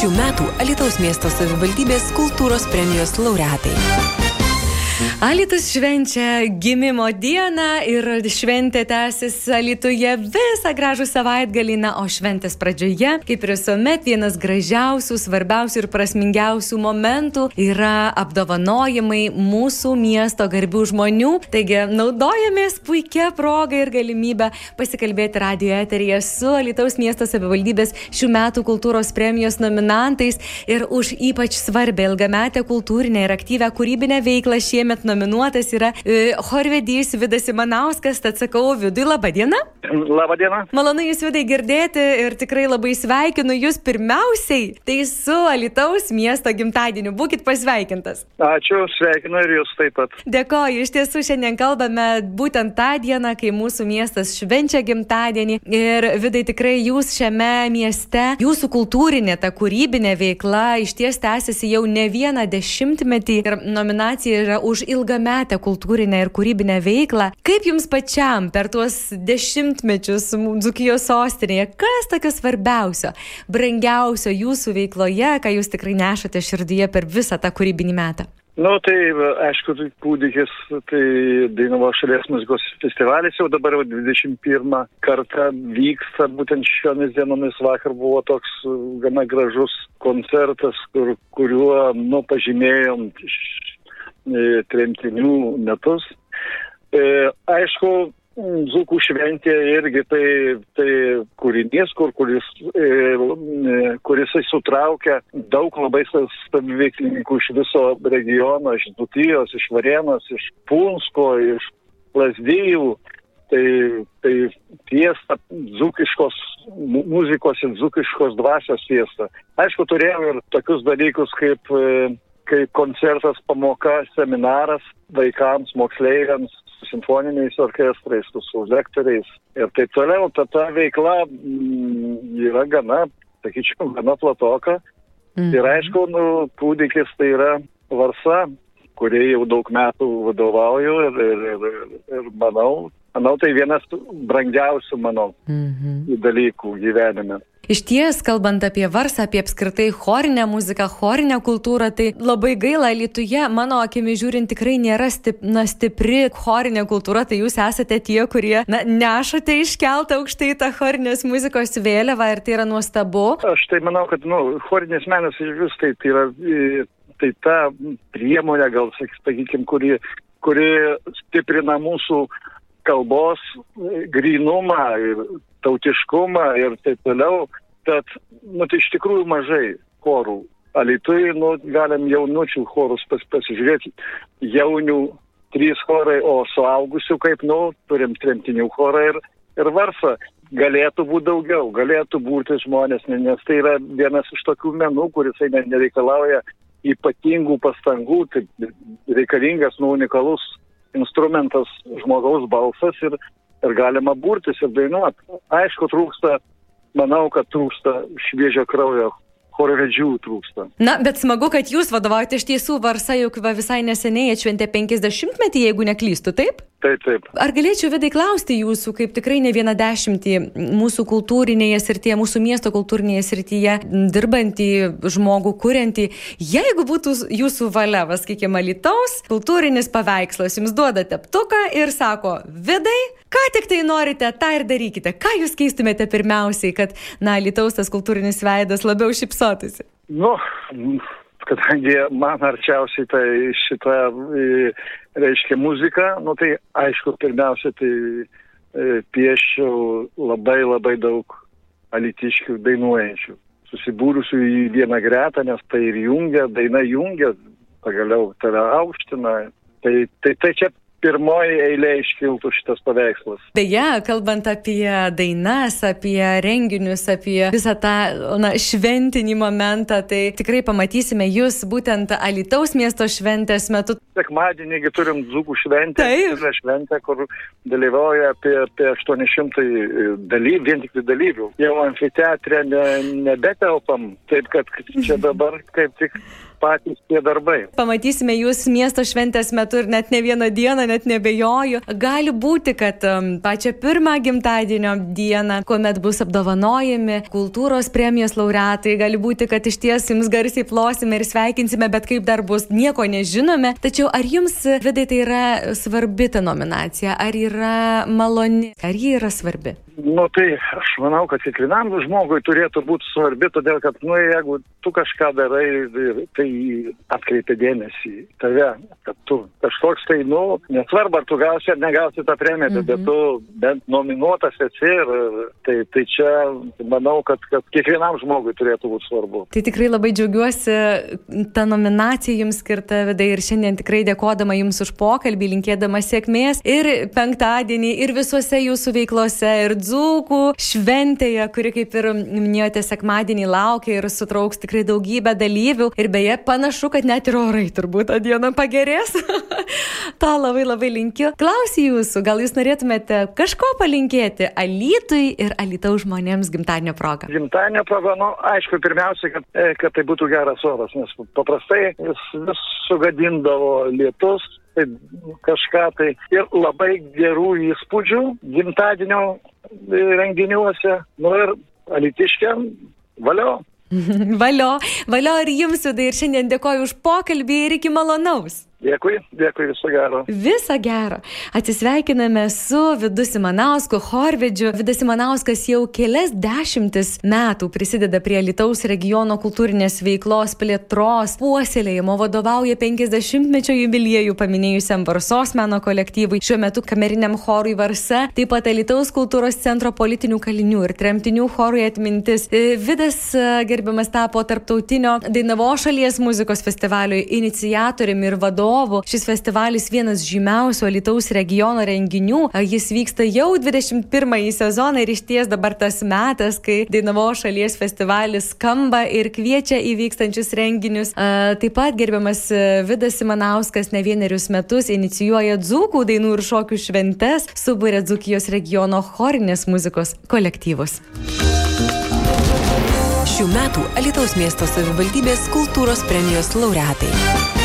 Šių metų Alitaus miesto savivaldybės kultūros premijos laureatai. Alitus švenčia gimimo dieną ir šventė tęsis Alituje visą gražų savaitgalį, na, o šventės pradžioje, kaip ir visuomet, vienas gražiausių, svarbiausių ir prasmingiausių momentų yra apdovanojimai mūsų miesto garbių žmonių. Taigi naudojamės puikia proga ir galimybę pasikalbėti radio eteryje su Alitaus miesto savivaldybės šių metų kultūros premijos nominantais ir už ypač svarbę ilgametę kultūrinę ir aktyvę kūrybinę veiklą šiemet nominuotas yra e, Horvedys Vidas Imanauskas, tad sakau, Vidui, laba diena. Labą dieną. Malonu Jūs Vidai girdėti ir tikrai labai sveikinu Jūs pirmiausiai, tai su Alitaus miesto gimtadieniu. Būkit pasveikintas. Ačiū, sveikinu ir Jūs taip pat. Dėkoju, iš tiesų šiandien kalbame būtent tą dieną, kai mūsų miestas švenčia gimtadienį ir Vidai tikrai Jūs šiame mieste, Jūsų kultūrinė, ta kūrybinė veikla iš ties tęsiasi jau ne vieną dešimtmetį ir nominacija yra už ilgametę kultūrinę ir kūrybinę veiklą. Kaip jums pačiam per tuos dešimtmečius Dzukijos sostinėje, kas tokio svarbiausio, brangiausio jūsų veikloje, ką jūs tikrai nešate širdyje per visą tą kūrybinį metą? Nu, tai aišku, tai kūdikis, tai Dainavo šalies muzikos festivalis jau dabar jau 21 kartą vyksta, būtent šiomis dienomis vakar buvo toks gana gražus koncertas, kur, kuriuo, nu, pažymėjom tremtinių metus. E, aišku, Zukų šventė irgi tai, tai kūrinys, kur, kuris, e, kuris sutraukia daug labai saviveiklininkų iš viso regiono, iš Dutijos, iš Varenos, iš Punsko, iš Lasdyjų. Tai, tai fiesta, dzukiškos muzikos ir dzukiškos dvasios fiesta. Aišku, turėjau ir tokius dalykus kaip kaip koncertas, pamoka, seminaras vaikams, moksleiviams, simfoniniais orkestrais, su lektoriais ir taip toliau. Ta, ta veikla mm, yra gana, sakyčiau, gana platoka. Mhm. Ir aišku, nu, kūdikis tai yra varsa, kurie jau daug metų vadovauju ir, ir, ir, ir manau, manau, tai vienas brangiausių mano mhm. dalykų gyvenime. Iš ties, kalbant apie varsą, apie apskritai chorinę muziką, chorinę kultūrą, tai labai gaila, Lietuvoje, mano akimi žiūrint, tikrai nėra stip, na, stipri chorinė kultūra, tai jūs esate tie, kurie na, nešate iškeltą aukštai tą chorinės muzikos vėliavą ir tai yra nuostabu. Aš tai manau, kad nu, chorinės menas iš vis tai, tai yra tai ta priemonė, gal sakykime, kuri, kuri stiprina mūsų kalbos grinumą ir tautiškumą ir taip toliau, tad, nu, tai iš tikrųjų mažai chorų. Alitui, nu, galim jaunučių chorus pas, pasižiūrėti, jaunių trys chorai, o suaugusių kaip, nu, turim tremtinių chorą ir, ir varsą. Galėtų būti daugiau, galėtų būti žmonės, nes tai yra vienas iš tokių menų, kuris nereikalauja ypatingų pastangų, tai reikalingas, nu, unikalus instrumentas žmogaus balsas ir, ir galima burtis ir dainuoti. Aišku, trūksta, manau, kad trūksta šviežio kraujo chorvedžių trūksta. Na, bet smagu, kad jūs vadovaujate iš tiesų Varsa, juk visai neseniai atšventė 50 metį, jeigu neklystu, taip? Taip, taip. Ar galėčiau vidai klausti jūsų, kaip tikrai ne vieną dešimtį mūsų kultūrinėje srityje, mūsų miesto kultūrinėje srityje dirbantį žmogų, kuriantį, jeigu būtų jūsų valia, sakykime, Lietuvos kultūrinis paveikslas, jums duoda teptuką ir sako, vidai, ką tik tai norite, tą ir darykite. Ką jūs keistumėte pirmiausiai, kad, na, Lietuvos tas kultūrinis veidas labiau šipsotųsi? Nu, kadangi man arčiausiai tai šita, e, reiškia, muzika, nu tai aišku, pirmiausia, tai e, piešiau labai labai daug alitiškių dainuojančių, susibūrusių į vieną gretą, nes tai ir jungia, daina jungia, pagaliau tave aukština. Tai, tai, tai čia pirmoji eilė iškiltų šitas paveikslas. Beje, kalbant apie dainas, apie renginius, apie visą tą na, šventinį momentą, tai tikrai pamatysime jūs būtent Alitaus miesto šventės metu. sekmadienį turim dzūkų šventę. Taip. Šventę, kur dalyvauja apie, apie 800 dalyvių, vien tik dalyvių. Jau amfiteatre ne, nebetelpam, taip kad čia dabar kaip tik patys tie darbai. Pamatysime jūs miesto šventės metu ir net ne vieną dieną, net nebejoju. Gali būti, kad um, pačią pirmą gimtadienio dieną, kuomet bus apdovanojami kultūros premijos laureatai, gali būti, kad iš ties jums garsiai plosime ir sveikinsime, bet kaip dar bus, nieko nežinome. Tačiau ar jums, vidai, tai yra svarbi ta nominacija, ar yra maloni, ar ji yra svarbi? Nu tai aš manau, kad kiekvienam žmogui turėtų būti svarbi, todėl kad, nu, jeigu tu kažką darai, tai atkreipia dėmesį tave, kad tu kažkoks tai, nu, nesvarbu, ar tu gausi ar negausi tą premiją, mhm. bet tu bent nominuotas esi ir tai, tai čia manau, kad, kad kiekvienam žmogui turėtų būti svarbu. Tai tikrai labai džiaugiuosi tą nominaciją jums skirtą vidai ir šiandien tikrai dėkodama jums už pokalbį, linkėdama sėkmės ir penktadienį, ir visuose jūsų veiklose, ir dzūkų šventėje, kuri, kaip ir minėjote, sekmadienį laukia ir sutrauks tikrai daugybę dalyvių. Ir beje, panašu, kad net ir orai turbūt tą dieną pagerės. Ta labai labai linkiu. Klausiu jūsų, gal jūs norėtumėte kažko palinkėti Alytui ir Alytaus žmonėms gimtadienio progą? Gimtadienio progą, nu, aišku, pirmiausia, kad, e, kad tai būtų geras oras, nes paprastai jis vis sugadindavo lietus, tai kažką tai ir labai gerų įspūdžių gimtadienio renginiuose. Nu ir alitiškiam, valio. valio, valio ir jums, Sudai, ir šiandien dėkoju už pokalbį ir iki malonaus. Dėkui, dėkui, viso gero. Viso gero. Atsisveikiname su Vidu Simanausku, Horvedžiu. Vidas Simanauskas jau kelias dešimtis metų prisideda prie Lietuvos regiono kultūrinės veiklos plėtros, puoselėjimo, vadovauja 50-mečio jubiliejų paminėjusiam Varsos meno kolektyvui, šiuo metu kameriniam chorui Varsa, taip pat Lietuvos kultūros centro politinių kalinių ir tremtinių chorui atmintis. E, Vidas e, gerbiamas tapo tarptautinio Dainavo šalies muzikos festivaliui iniciatoriumi ir vadovu vadovu. Šis festivalis vienas žymiausių Alitaus regiono renginių. Jis vyksta jau 21 sezoną ir iš ties dabar tas metas, kai Dainavo šalies festivalis skamba ir kviečia į vykstančius renginius. Taip pat gerbiamas Vidas Simanauskas ne vienerius metus inicijuoja dzūkų dainų ir šokių šventes, subūrė dzūkijos regiono chorinės muzikos kolektyvus. Šių metų Alitaus miesto savivaldybės kultūros premijos laureatai.